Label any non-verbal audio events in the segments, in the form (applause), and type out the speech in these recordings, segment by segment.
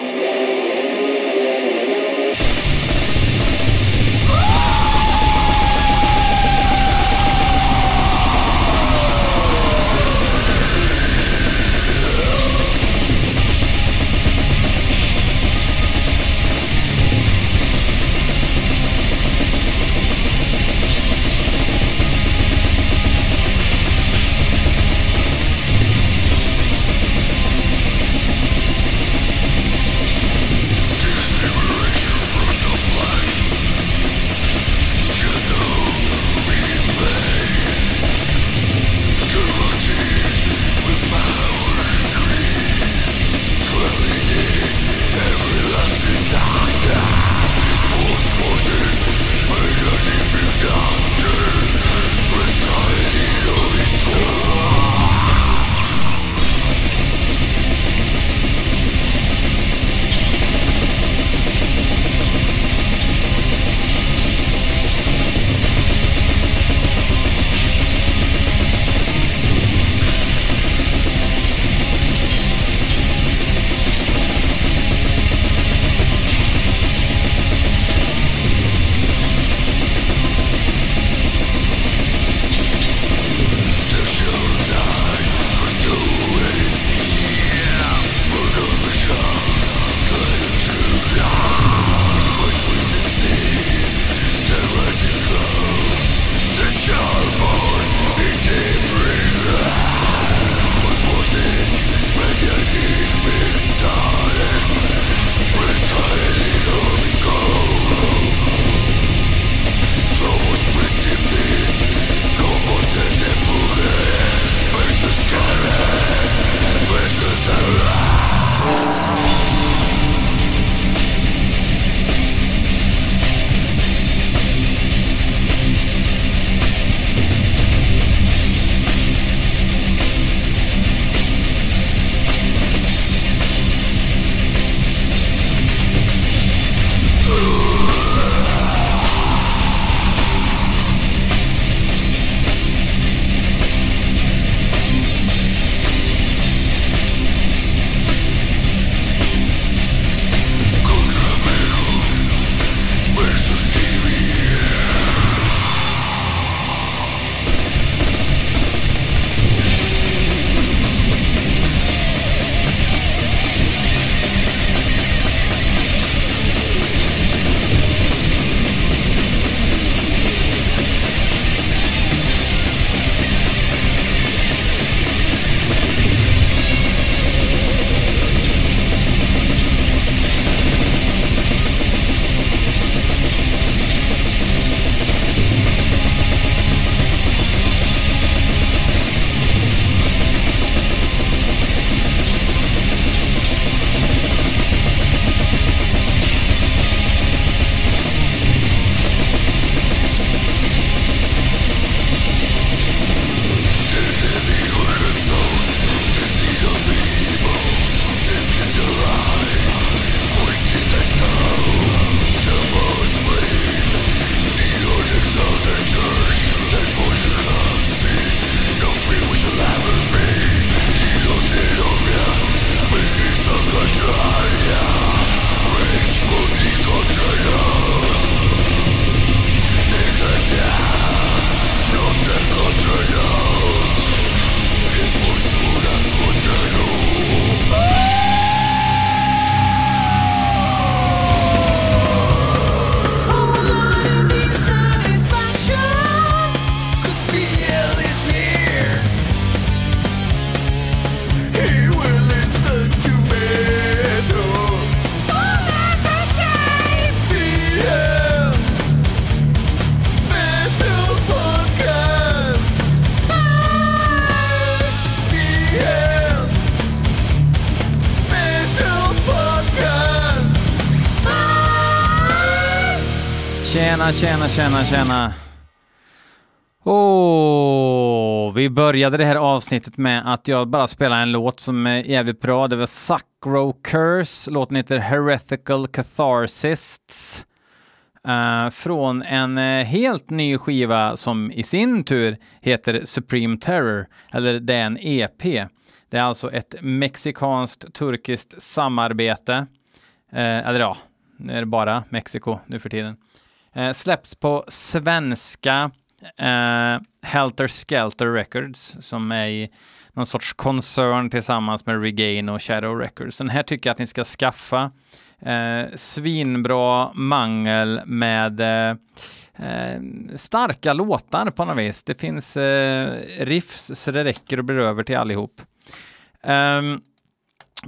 Amen. Tjena, tjena, tjena. Oh, vi började det här avsnittet med att jag bara spelade en låt som är jävligt bra. Det var Sacro Curse. Låten heter Heretical Catharsists. Uh, från en uh, helt ny skiva som i sin tur heter Supreme Terror, eller det är en EP. Det är alltså ett mexikanskt turkiskt samarbete Uh, eller ja, nu är det bara Mexiko nu för tiden. Eh, släpps på svenska eh, Helter Skelter Records som är i någon sorts koncern tillsammans med Regain och Shadow Records. Den här tycker jag att ni ska skaffa. Eh, svinbra mangel med eh, eh, starka låtar på något vis. Det finns eh, riffs så det räcker och blir över till allihop. Um,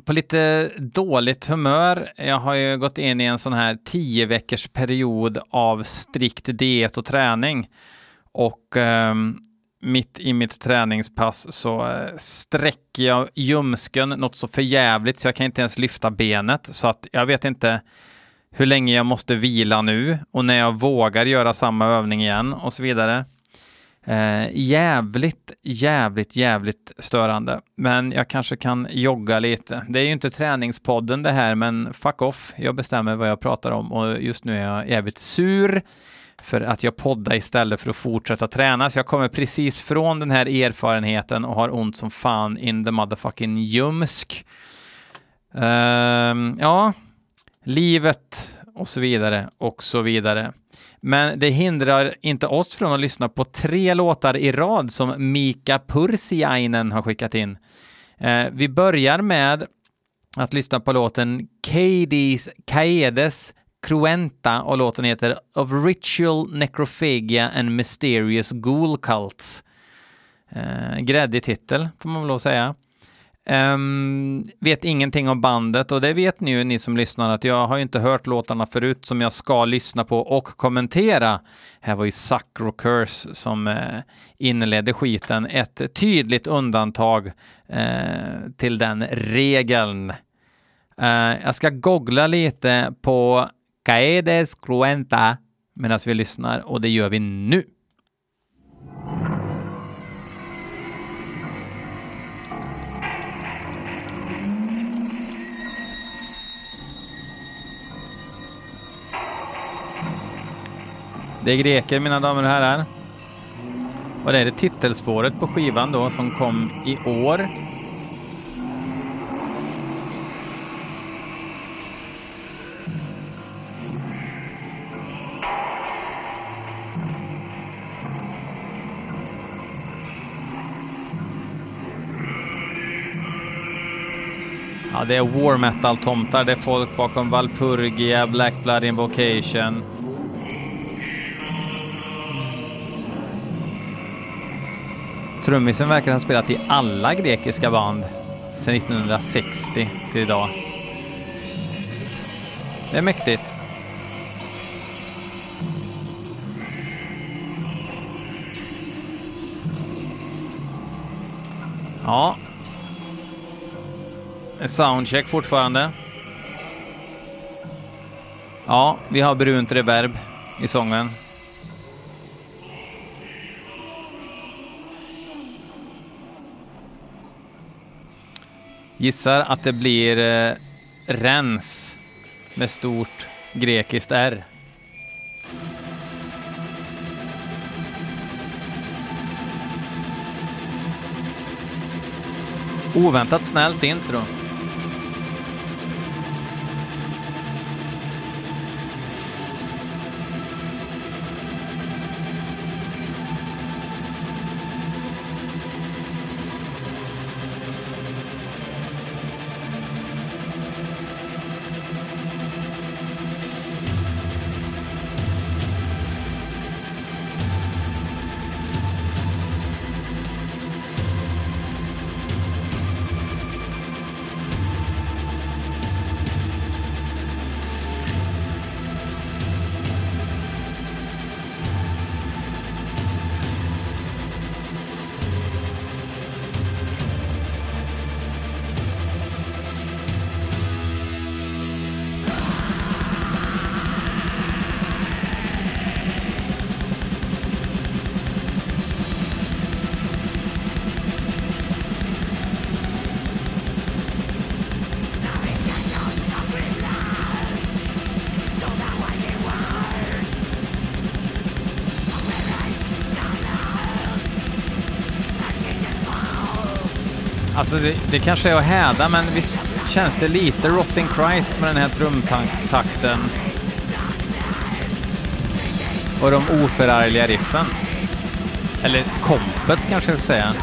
på lite dåligt humör. Jag har ju gått in i en sån här tio veckors period av strikt diet och träning. Och eh, mitt i mitt träningspass så eh, sträcker jag ljumsken något så förjävligt så jag kan inte ens lyfta benet. Så att jag vet inte hur länge jag måste vila nu och när jag vågar göra samma övning igen och så vidare. Eh, jävligt, jävligt, jävligt störande. Men jag kanske kan jogga lite. Det är ju inte träningspodden det här, men fuck off. Jag bestämmer vad jag pratar om och just nu är jag jävligt sur för att jag poddar istället för att fortsätta träna. Så jag kommer precis från den här erfarenheten och har ont som fan in the motherfucking ljumsk. Eh, ja, livet och så vidare och så vidare. Men det hindrar inte oss från att lyssna på tre låtar i rad som Mika Pursiainen har skickat in. Eh, vi börjar med att lyssna på låten Kades, Kaedes Cruenta och låten heter Of Ritual Necrophagia and Mysterious Ghoul Cults. Eh, gräddig titel, får man väl säga. Um, vet ingenting om bandet och det vet ni ju ni som lyssnar att jag har ju inte hört låtarna förut som jag ska lyssna på och kommentera. Här var ju Sacro Curse som uh, inledde skiten. Ett tydligt undantag uh, till den regeln. Uh, jag ska googla lite på Caedes Cruenta medan vi lyssnar och det gör vi nu. Det är greker mina damer och herrar. Och det är det titelspåret på skivan då som kom i år. Ja, det är war metal-tomtar. Det är folk bakom Valpurgia, Black Blood Invocation. Trummisen verkar ha spelat i alla grekiska band sedan 1960 till idag. Det är mäktigt. Ja. Soundcheck fortfarande. Ja, vi har brunt reverb i sången. Gissar att det blir eh, rens med stort grekiskt R. Oväntat snällt intro. Alltså det, det kanske är att häda, men visst känns det lite Rotting Christ med den här trumtakten. Och de oförargliga riffen. Eller kompet kanske jag ska säga.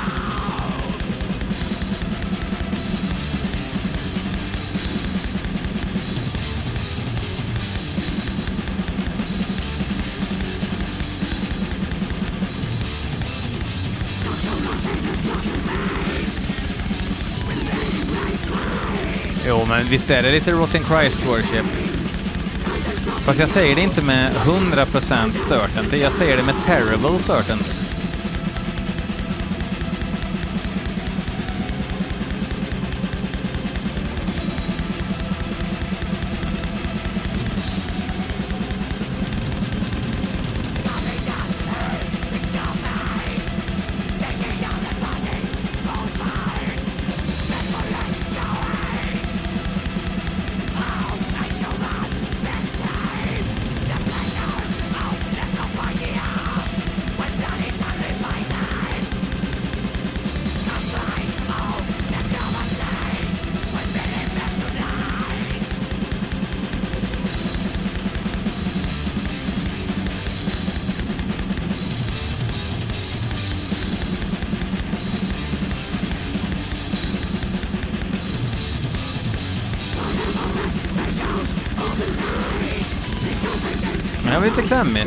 Men visst är det lite Rotten Christ Worship? Fast jag säger det inte med 100% certainty, jag säger det med terrible certainty. Men jag lite klämmig.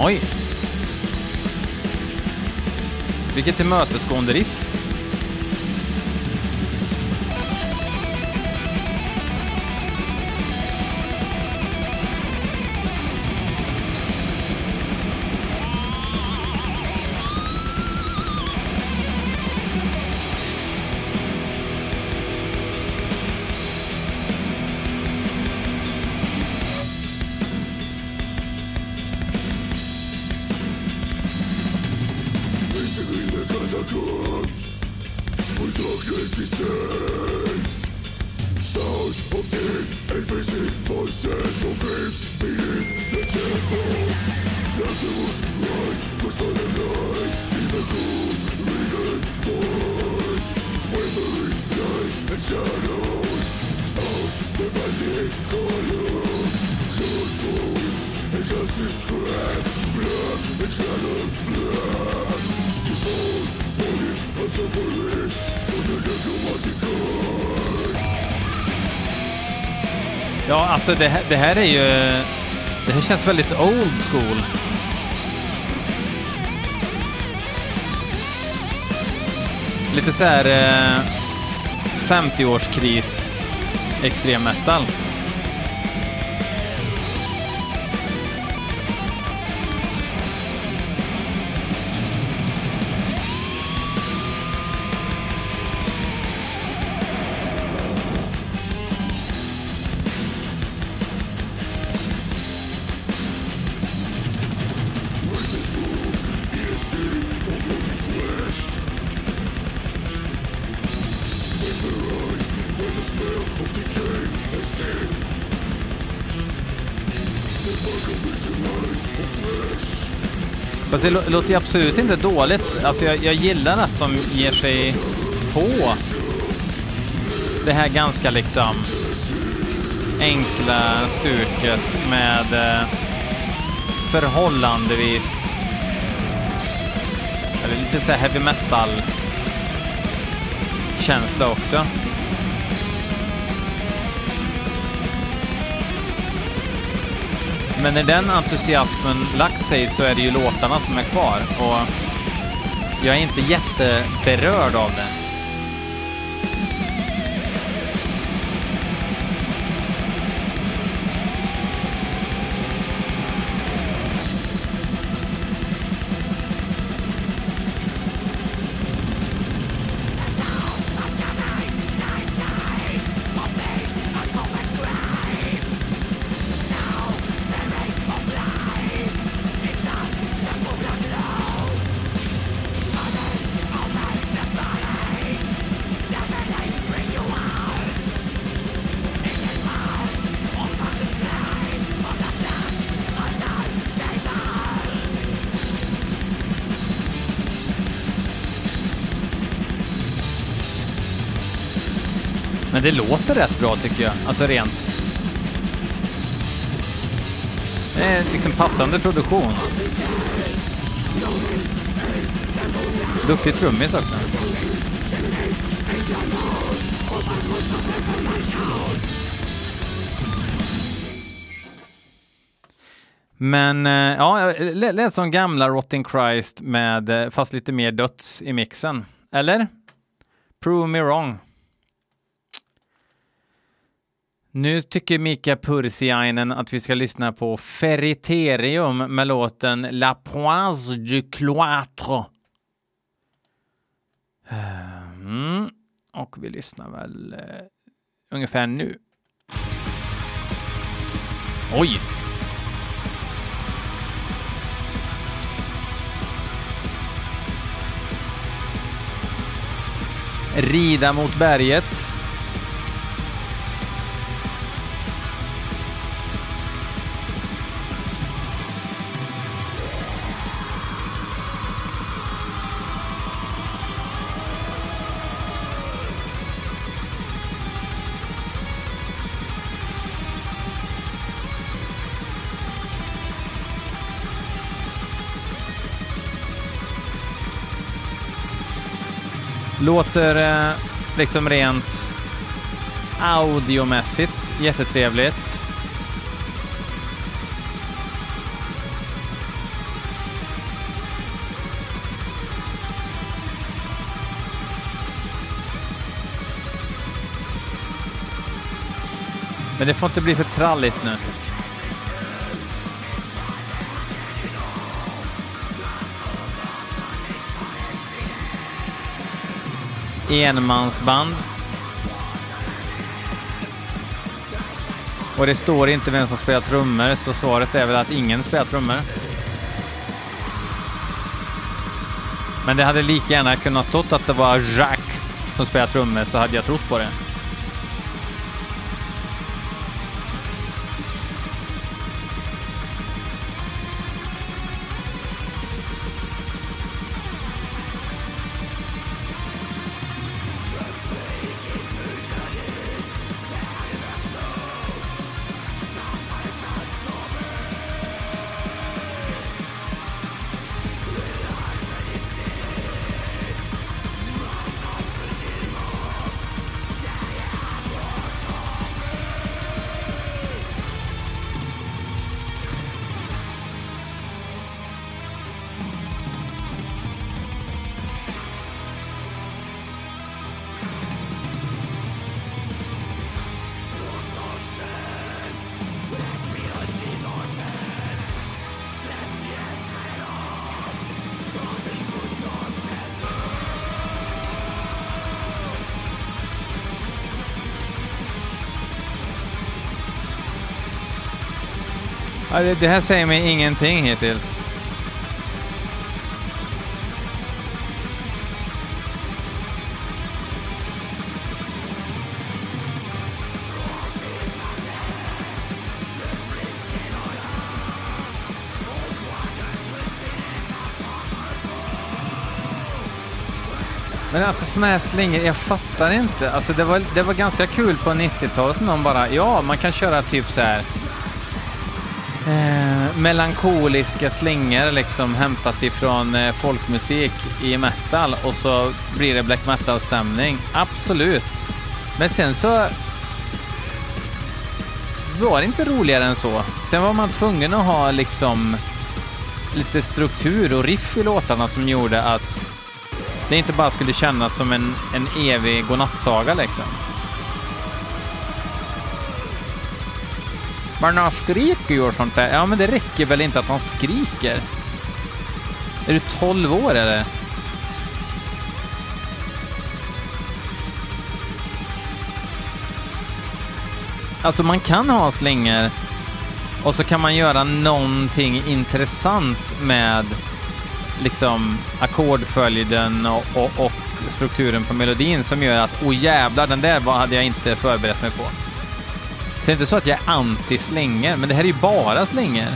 Oj! Vilket tillmötesgående riff. Alltså det här, det här är ju... Det här känns väldigt old school. Lite så här eh, 50-årskris extrem metal. Alltså, det låter ju absolut inte dåligt. Alltså jag, jag gillar att de ger sig på det här ganska liksom enkla stuket med eh, förhållandevis eller lite så här heavy metal känsla också. Men när den entusiasmen lagt sig så är det ju låtarna som är kvar och jag är inte jätteberörd av det. Det låter rätt bra tycker jag, alltså rent. Det är liksom passande produktion. Duktig trummis också. Men eh, ja, det lät som gamla Rotting Christ med eh, fast lite mer döds i mixen. Eller? Prove me wrong. Nu tycker Mika Pursiainen att vi ska lyssna på Ferriterium med låten La Poise du Cloître. Mm. Och vi lyssnar väl eh, ungefär nu. Oj! Rida mot berget. Låter eh, liksom rent audiomässigt jättetrevligt. Men det får inte bli för tralligt nu. Enmansband. Och det står inte vem som spelar trummor, så svaret är väl att ingen spelar trummor. Men det hade lika gärna kunnat stått att det var Jack som spelar trummor, så hade jag trott på det. Det, det här säger mig ingenting hittills. Men alltså såna här slingor, jag fattar inte. Alltså det var, det var ganska kul på 90-talet när de bara, ja, man kan köra typ så här melankoliska slingor liksom hämtat ifrån eh, folkmusik i metal och så blir det black metal-stämning. Absolut. Men sen så var det inte roligare än så. Sen var man tvungen att ha liksom lite struktur och riff i låtarna som gjorde att det inte bara skulle kännas som en, en evig godnattsaga liksom. Men han skriker ju och sånt där. Ja, men det räcker väl inte att han skriker? Är du 12 år eller? Alltså man kan ha slingor och så kan man göra någonting intressant med liksom ackordföljden och, och, och, strukturen på melodin som gör att oh jävlar, den där hade jag inte förberett mig på. Så det är inte så att jag är anti slänger, men det här är ju bara slänger.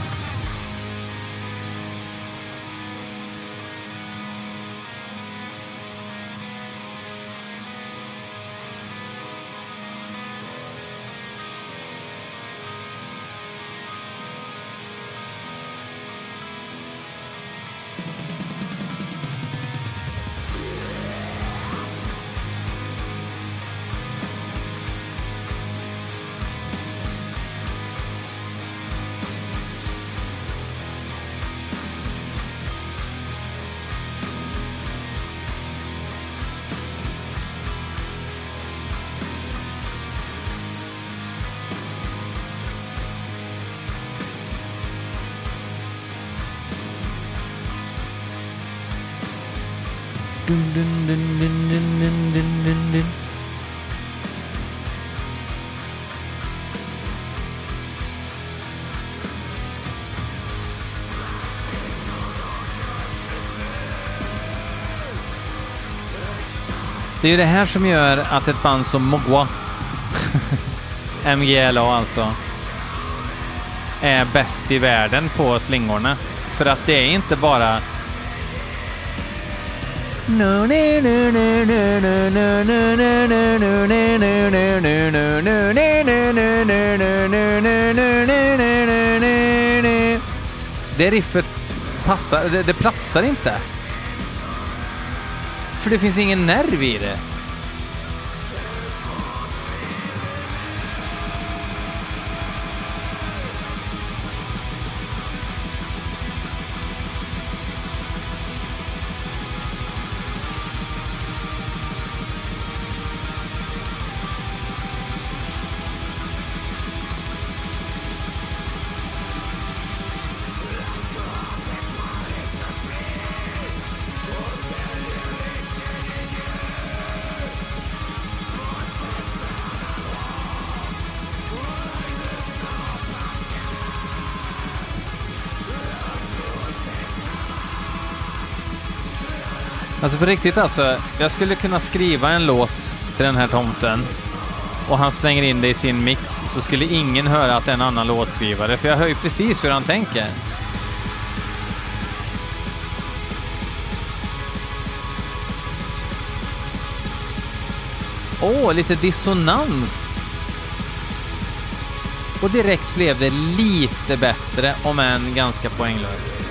Det är ju det här som gör att ett band som Mogwa, (laughs) MGLA alltså, är bäst i världen på slingorna. För att det är inte bara... Det riffet passar, det, det platsar inte. För det finns ingen nerv i det. Alltså på riktigt alltså, jag skulle kunna skriva en låt till den här tomten och han slänger in det i sin mix så skulle ingen höra att det är en annan låtskrivare för jag hör ju precis hur han tänker. Åh, lite dissonans! Och direkt blev det lite bättre, om än ganska poänglöst.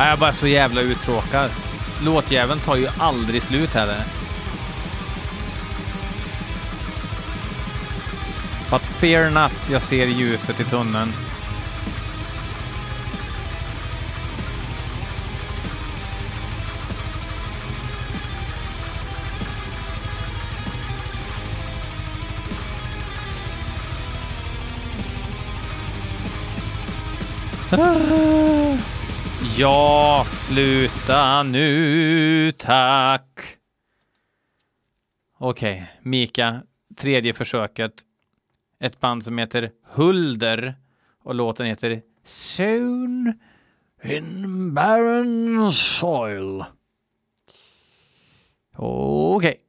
Ja, jag är bara så jävla uttråkad. Låtjäveln tar ju aldrig slut heller. But fear not, jag ser ljuset i tunneln. Ja, sluta nu, tack. Okej, Mika, tredje försöket. Ett band som heter Hulder och låten heter Soon in barren soil. Okej.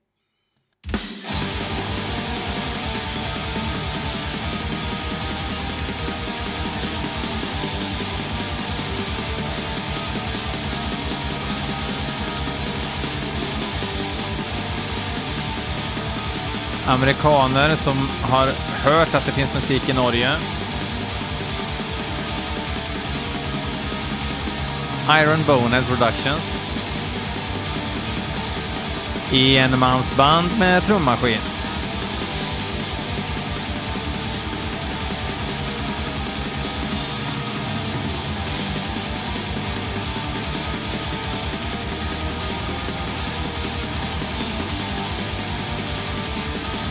Amerikaner som har hört att det finns musik i Norge. Iron Bonehead Productions. enmansband med trummaskin.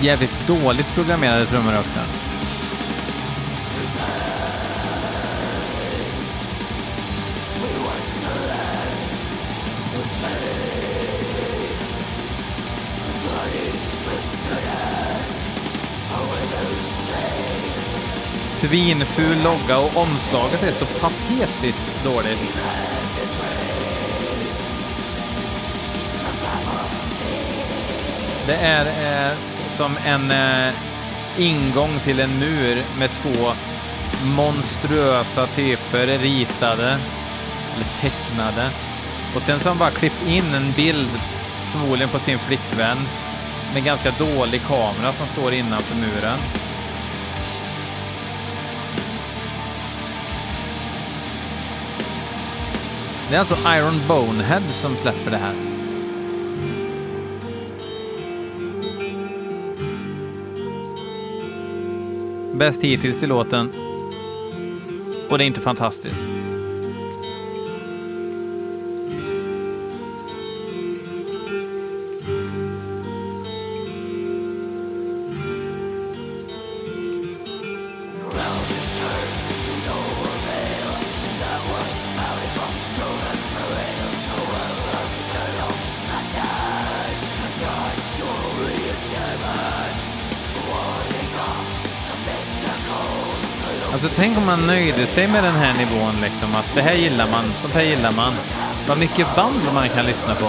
Jävligt dåligt programmerade trummor också. Svinful logga och omslaget är så patetiskt dåligt. Det är eh, som en eh, ingång till en mur med två monstruösa typer ritade, eller tecknade. Och sen så har han bara klippt in en bild, förmodligen på sin flickvän, med ganska dålig kamera som står innanför muren. Det är alltså Iron Bonehead som släpper det här. Bäst hittills i låten. Och det är inte fantastiskt. Man nöjde sig med den här nivån liksom, att det här gillar man, sånt här gillar man. Vad mycket band man kan lyssna på.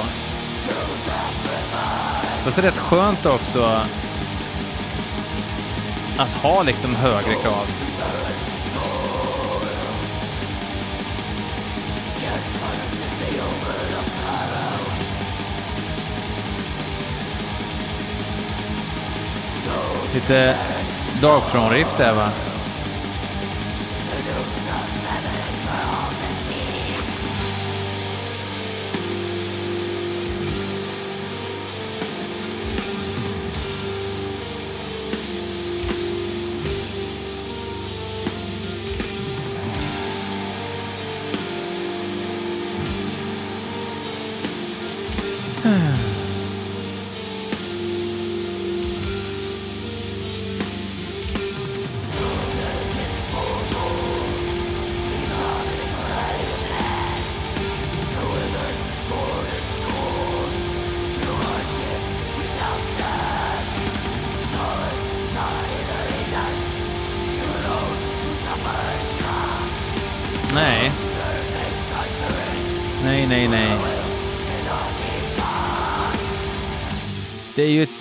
Fast det är rätt skönt också att ha liksom högre krav. Lite Darkthrone-riff där va?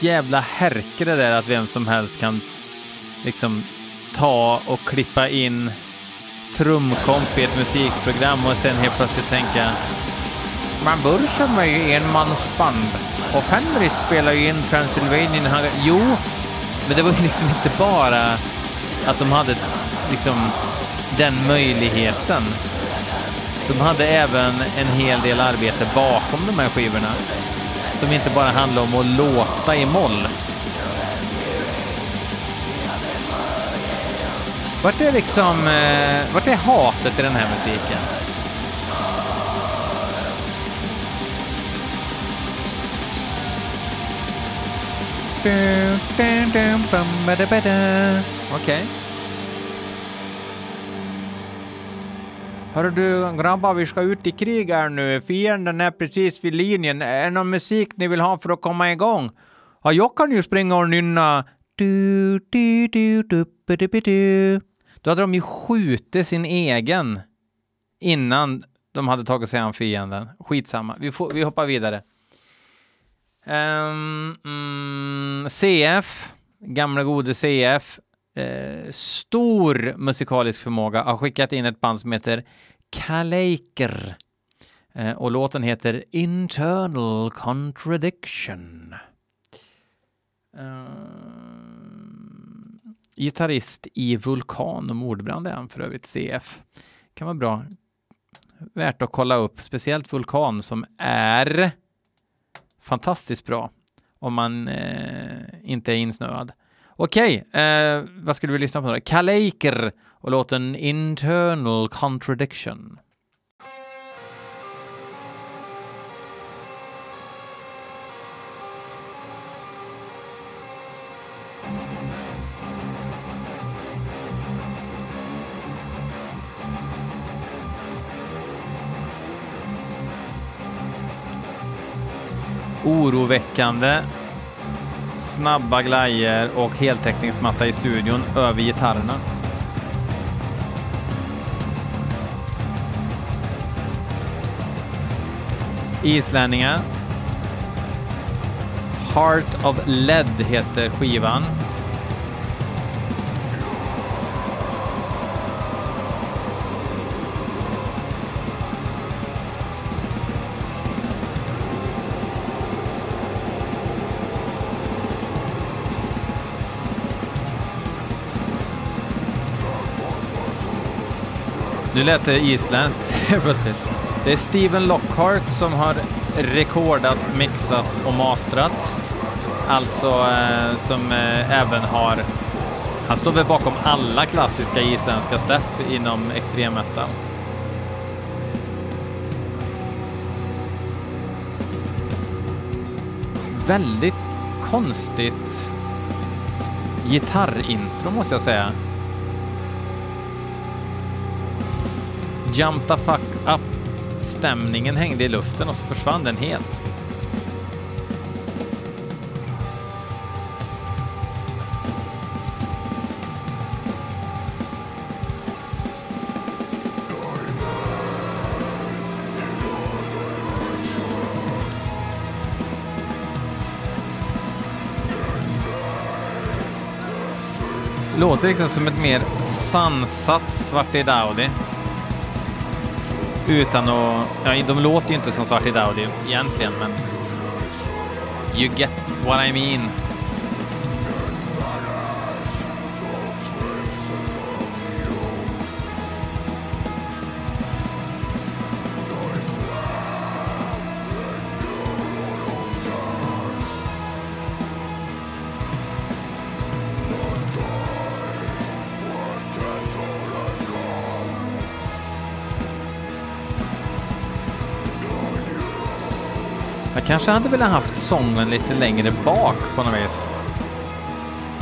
Jävla härke det där att vem som helst kan liksom ta och klippa in trumkomp i ett musikprogram och sen helt plötsligt tänka man börjar med ju enmansband och Fenris spelar ju in Transylvanian. Jo, men det var ju liksom inte bara att de hade liksom den möjligheten. De hade även en hel del arbete bakom de här skivorna som inte bara handlar om att låta i moll. Vart är liksom, eh, vart är hatet i den här musiken? Okej. Okay. Hörru du grabbar, vi ska ut i krig här nu. Fienden är precis vid linjen. Är det någon musik ni vill ha för att komma igång? Ja, jag kan ju springa och nynna... Du, du, du, du, du, du, du. Då hade de ju skjutit sin egen innan de hade tagit sig an fienden. Skitsamma, vi, får, vi hoppar vidare. Um, mm, CF, gamla gode CF, eh, stor musikalisk förmåga, har skickat in ett band som heter Kaleiker. Eh, och låten heter Internal Contradiction. Uh, gitarrist i Vulkan och Mordbrand är han för övrigt, CF. Kan vara bra. Värt att kolla upp, speciellt Vulkan som är fantastiskt bra. om man eh, inte är insnöad. Okej, eh, vad skulle vi lyssna på nu? Kaleiker och låten Internal Contradiction. oroväckande snabba glajer och heltäckningsmatta i studion över gitarrerna. Islänningar. Heart of Lead heter skivan. Nu lät det isländskt (laughs) plötsligt. Det är Steven Lockhart som har rekordat, mixat och mastrat. Alltså eh, som eh, även har... Han står väl bakom alla klassiska isländska släpp inom extremmetal. Väldigt konstigt gitarrintro måste jag säga. Jump the fuck up. Stämningen hängde i luften och så försvann den helt. Låter liksom som ett mer sansat Svarte Daudi utan att... Ja, de låter ju inte som Svartid Daudi egentligen, men... You get what I mean. Jag kanske hade velat haft sången lite längre bak på något vis.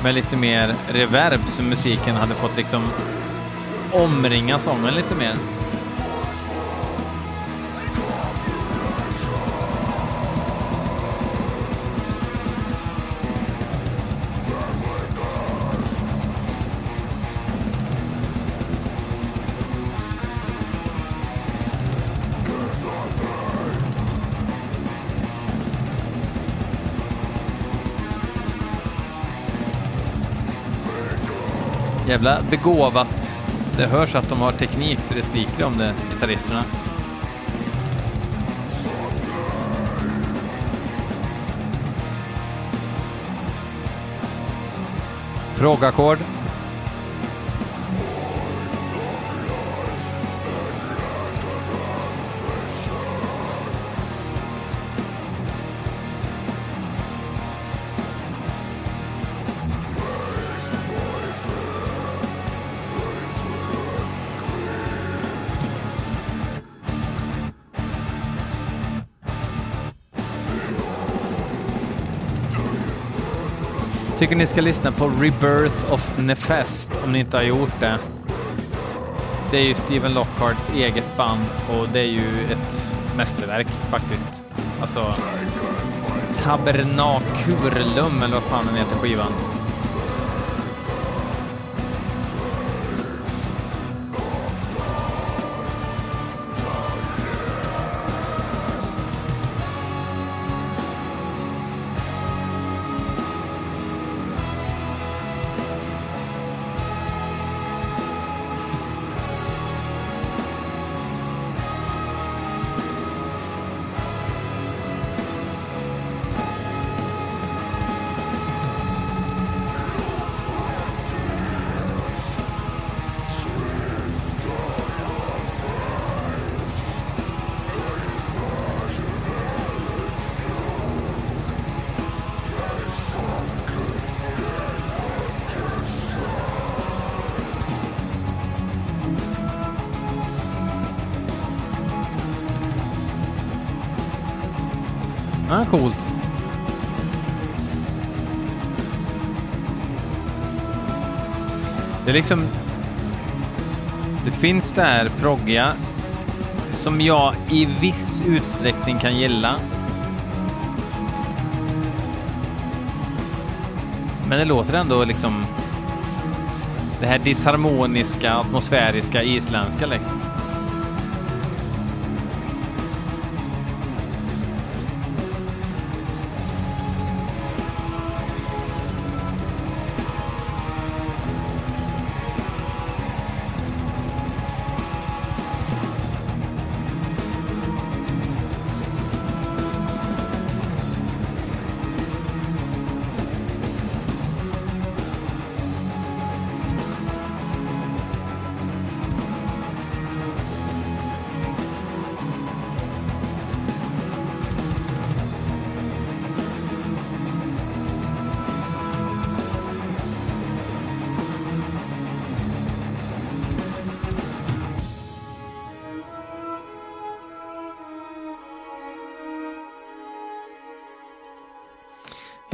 Med lite mer reverb så musiken hade fått liksom omringa sången lite mer. Jävla begåvat. Det hörs att de har teknik så det skriker om det, gitarristerna. Proggackord. Tycker ni ska lyssna på Rebirth of Nefest om ni inte har gjort det. Det är ju Steven Lockharts eget band och det är ju ett mästerverk faktiskt. Alltså Tabernakurlum eller vad fan den heter skivan. Ja, coolt. Det är liksom... Det finns det här proggiga som jag i viss utsträckning kan gilla. Men det låter ändå liksom... Det här disharmoniska, atmosfäriska, isländska liksom.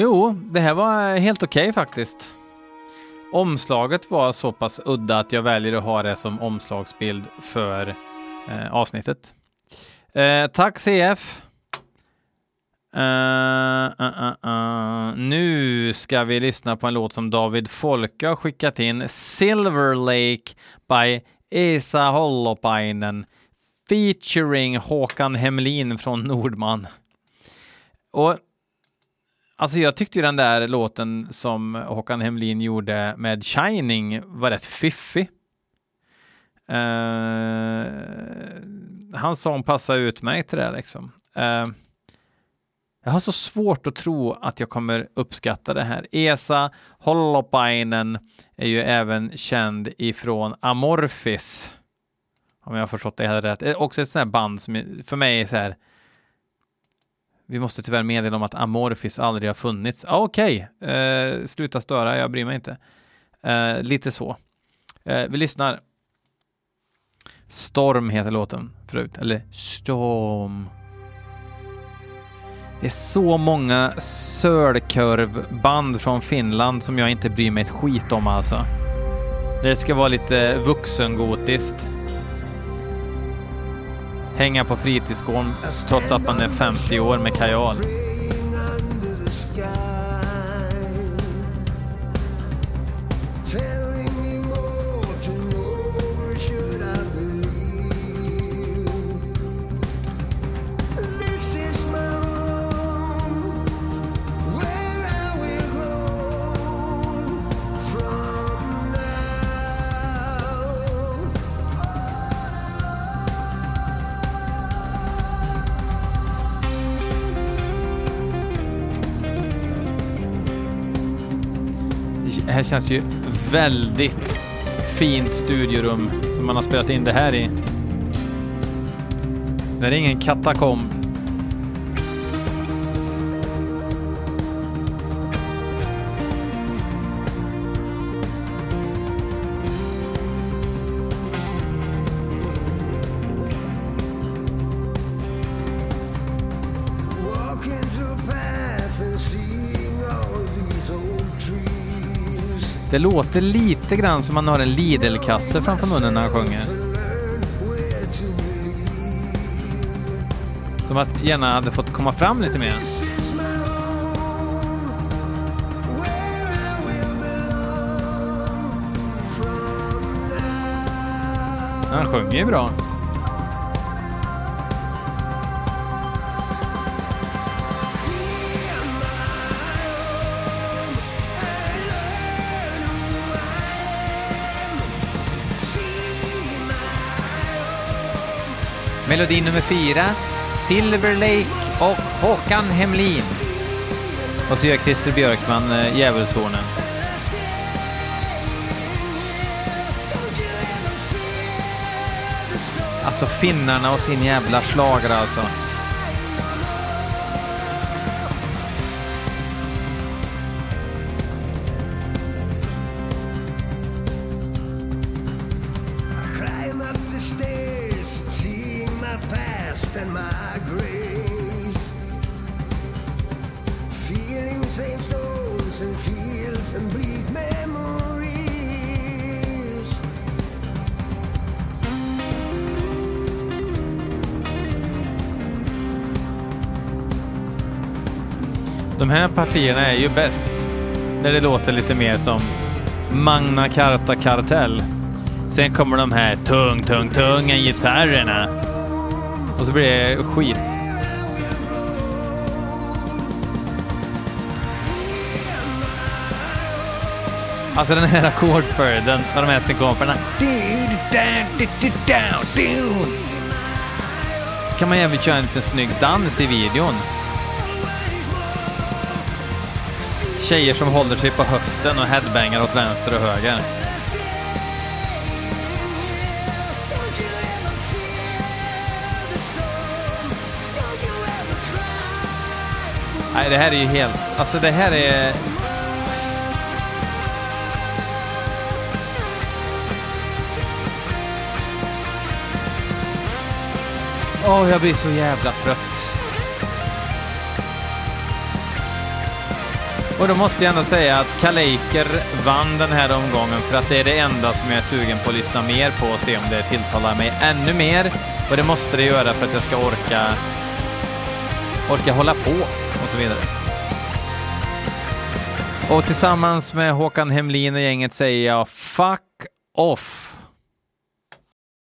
Jo, det här var helt okej okay, faktiskt. Omslaget var så pass udda att jag väljer att ha det som omslagsbild för eh, avsnittet. Eh, tack CF. Uh, eh, uh, eh, uh, eh, nu ska vi lyssna på en låt som David Folke har skickat in. Silver Lake by Esa Holopainen featuring Håkan Hemlin från Nordman. Och Alltså jag tyckte ju den där låten som Håkan Hemlin gjorde med Shining var rätt fiffig. Uh, hans sång passar utmärkt till det liksom. Uh, jag har så svårt att tro att jag kommer uppskatta det här. Esa Holopainen är ju även känd ifrån Amorphis. Om jag har förstått det här rätt. Eh, också ett sånt här band som för mig är så här vi måste tyvärr meddela om att Amorphis aldrig har funnits. Ah, Okej, okay. eh, sluta störa, jag bryr mig inte. Eh, lite så. Eh, vi lyssnar. Storm heter låten förut, eller Storm. Det är så många sölkurvband från Finland som jag inte bryr mig ett skit om alltså. Det ska vara lite vuxengotiskt hänga på fritidsgården trots att man är 50 år med kajal. Här känns ju väldigt fint studiorum som man har spelat in det här i. Det är ingen katakomb Det låter lite grann som man har en Lidl-kasse framför munnen när han sjunger. Som att gärna hade fått komma fram lite mer. Han sjunger ju bra. Melodi nummer fyra, Silver Lake och Håkan Hemlin. Och så gör Christer Björkman eh, djävulshornen. Alltså finnarna och sin jävla slager alltså. Partierna är ju bäst. När det låter lite mer som Magna Carta Kartell. Sen kommer de här tung, tung, tunga gitarrerna. Och så blir det skit. Alltså den här ackordföljden av de här synkoperna. Kan man även köra en liten snygg dans i videon. Tjejer som håller sig på höften och headbangar åt vänster och höger. Nej, det här är ju helt... Alltså det här är... Åh, jag blir så jävla trött. Och då måste jag ändå säga att Kaleiker vann den här omgången för att det är det enda som jag är sugen på att lyssna mer på och se om det tilltalar mig ännu mer. Och det måste det göra för att jag ska orka, orka hålla på och så vidare. Och tillsammans med Håkan Hemlin och gänget säger jag fuck off.